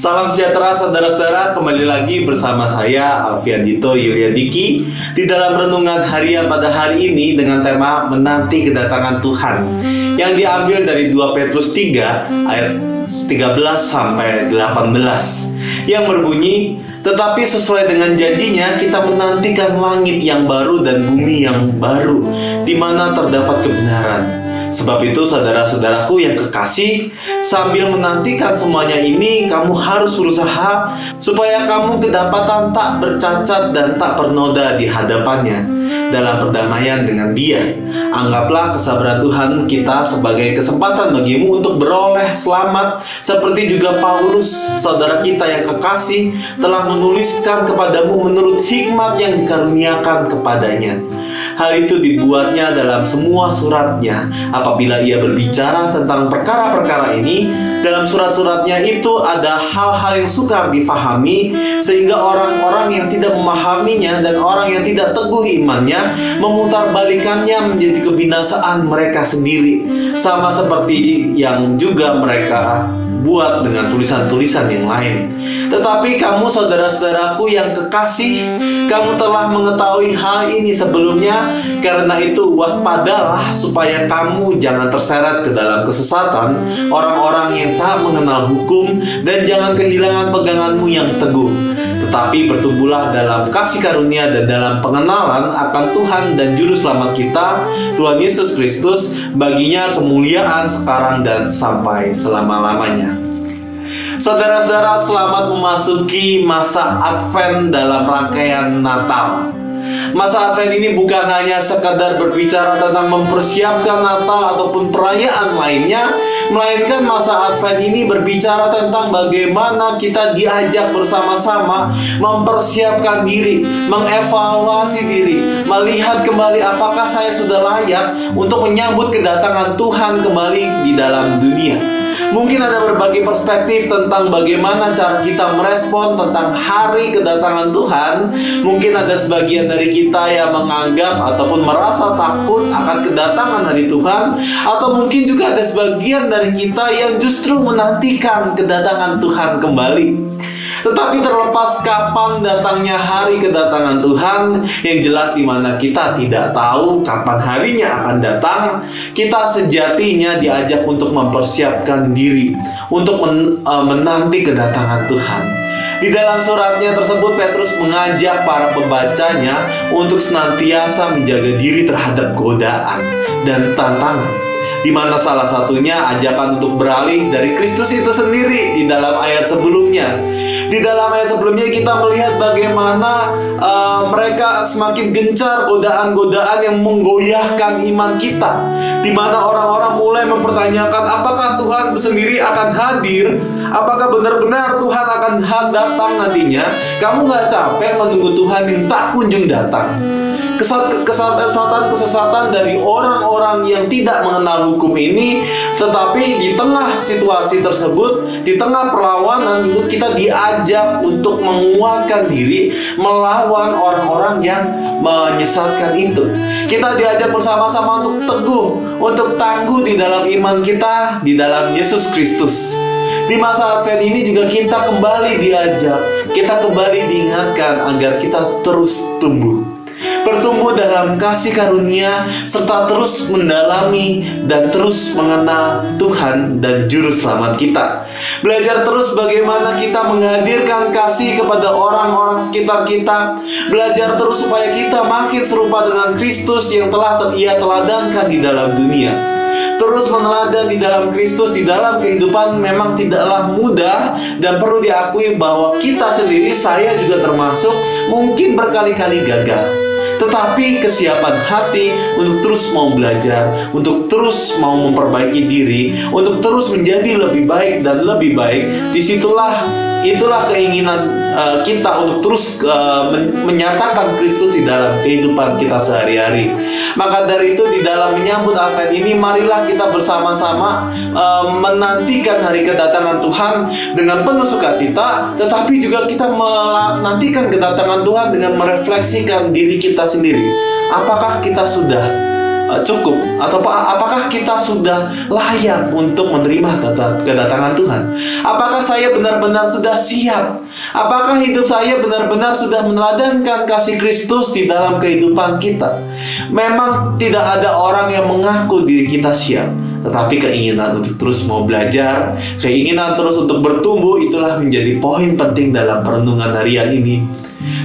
Salam sejahtera saudara-saudara, kembali lagi bersama saya Alfian Dito Yuliadiki di dalam renungan harian pada hari ini dengan tema menanti kedatangan Tuhan yang diambil dari 2 Petrus 3 ayat 13 sampai 18 yang berbunyi tetapi sesuai dengan janjinya kita menantikan langit yang baru dan bumi yang baru di mana terdapat kebenaran Sebab itu saudara-saudaraku yang kekasih Sambil menantikan semuanya ini Kamu harus berusaha Supaya kamu kedapatan tak bercacat dan tak bernoda di hadapannya Dalam perdamaian dengan dia Anggaplah kesabaran Tuhan kita sebagai kesempatan bagimu untuk beroleh selamat Seperti juga Paulus, saudara kita yang kekasih Telah menuliskan kepadamu menurut hikmat yang dikaruniakan kepadanya Hal itu dibuatnya dalam semua suratnya. Apabila ia berbicara tentang perkara-perkara ini, dalam surat-suratnya itu ada hal-hal yang sukar difahami, sehingga orang-orang yang tidak memahaminya dan orang yang tidak teguh imannya memutarbalikannya menjadi kebinasaan mereka sendiri, sama seperti yang juga mereka buat dengan tulisan-tulisan yang lain. Tetapi kamu saudara-saudaraku yang kekasih, kamu telah mengetahui hal ini sebelumnya, karena itu waspadalah supaya kamu jangan terseret ke dalam kesesatan orang-orang yang tak mengenal hukum dan jangan kehilangan peganganmu yang teguh tetapi bertumbuhlah dalam kasih karunia dan dalam pengenalan akan Tuhan dan Juru Selamat kita, Tuhan Yesus Kristus, baginya kemuliaan sekarang dan sampai selama-lamanya. Saudara-saudara, selamat memasuki masa Advent dalam rangkaian Natal. Masa Advent ini bukan hanya sekadar berbicara tentang mempersiapkan Natal ataupun perayaan lainnya, melainkan masa Advent ini berbicara tentang bagaimana kita diajak bersama-sama mempersiapkan diri, mengevaluasi diri, melihat kembali apakah saya sudah layak untuk menyambut kedatangan Tuhan kembali di dalam dunia. Mungkin ada berbagai perspektif tentang bagaimana cara kita merespon tentang hari kedatangan Tuhan. Mungkin ada sebagian dari kita yang menganggap ataupun merasa takut akan kedatangan hari Tuhan, atau mungkin juga ada sebagian dari kita yang justru menantikan kedatangan Tuhan kembali. Tetapi terlepas kapan datangnya hari kedatangan Tuhan, yang jelas di mana kita tidak tahu kapan harinya akan datang, kita sejatinya diajak untuk mempersiapkan diri untuk men, uh, menanti kedatangan Tuhan. Di dalam suratnya tersebut Petrus mengajak para pembacanya untuk senantiasa menjaga diri terhadap godaan dan tantangan di mana salah satunya ajakan untuk beralih dari Kristus itu sendiri di dalam ayat sebelumnya di dalam ayat sebelumnya kita melihat bagaimana uh, mereka semakin gencar godaan-godaan yang menggoyahkan iman kita. Di mana orang-orang mulai mempertanyakan apakah Tuhan sendiri akan hadir? Apakah benar-benar Tuhan akan datang nantinya? Kamu nggak capek menunggu Tuhan yang tak kunjung datang? Kesesatan-kesesatan dari orang-orang yang tidak mengenal hukum ini tetapi di tengah situasi tersebut di tengah perlawanan itu kita diajak untuk menguatkan diri melawan orang-orang yang menyesatkan itu. Kita diajak bersama-sama untuk teguh untuk tangguh di dalam iman kita di dalam Yesus Kristus. Di masa Advent ini juga kita kembali diajak, kita kembali diingatkan agar kita terus tumbuh bertumbuh dalam kasih karunia, serta terus mendalami dan terus mengenal Tuhan dan Juru Selamat kita. Belajar terus bagaimana kita menghadirkan kasih kepada orang-orang sekitar kita. Belajar terus supaya kita makin serupa dengan Kristus yang telah ia teladankan di dalam dunia terus meneladan di dalam Kristus di dalam kehidupan memang tidaklah mudah dan perlu diakui bahwa kita sendiri saya juga termasuk mungkin berkali-kali gagal tetapi kesiapan hati untuk terus mau belajar, untuk terus mau memperbaiki diri, untuk terus menjadi lebih baik dan lebih baik, di situlah itulah keinginan uh, kita untuk terus uh, men menyatakan Kristus di dalam kehidupan kita sehari-hari. Maka dari itu di dalam menyambut Advent ini marilah kita bersama-sama uh, menantikan hari kedatangan Tuhan dengan penuh sukacita, tetapi juga kita menantikan kedatangan Tuhan dengan merefleksikan diri kita sendiri. Apakah kita sudah Eh, cukup atau apakah kita sudah layak untuk menerima kedatangan Tuhan? Apakah saya benar-benar sudah siap? Apakah hidup saya benar-benar sudah meneladankan kasih Kristus di dalam kehidupan kita? Memang tidak ada orang yang mengaku diri kita siap, tetapi keinginan untuk terus mau belajar, keinginan terus untuk bertumbuh itulah menjadi poin penting dalam perenungan harian ini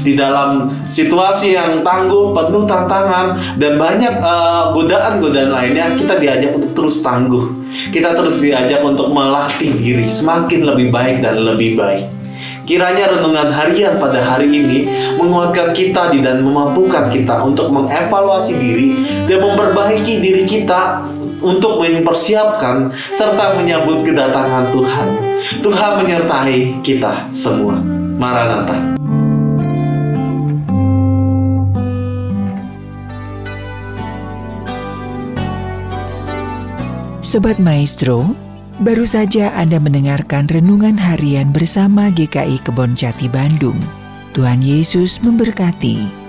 di dalam situasi yang tangguh, penuh tantangan dan banyak eh, godaan-godaan uh, lainnya, kita diajak untuk terus tangguh. Kita terus diajak untuk melatih diri semakin lebih baik dan lebih baik. Kiranya renungan harian pada hari ini menguatkan kita dan memampukan kita untuk mengevaluasi diri dan memperbaiki diri kita untuk mempersiapkan serta menyambut kedatangan Tuhan. Tuhan menyertai kita semua. Maranatha. Sobat Maestro, baru saja Anda mendengarkan renungan harian bersama GKI Kebon Jati Bandung. Tuhan Yesus memberkati.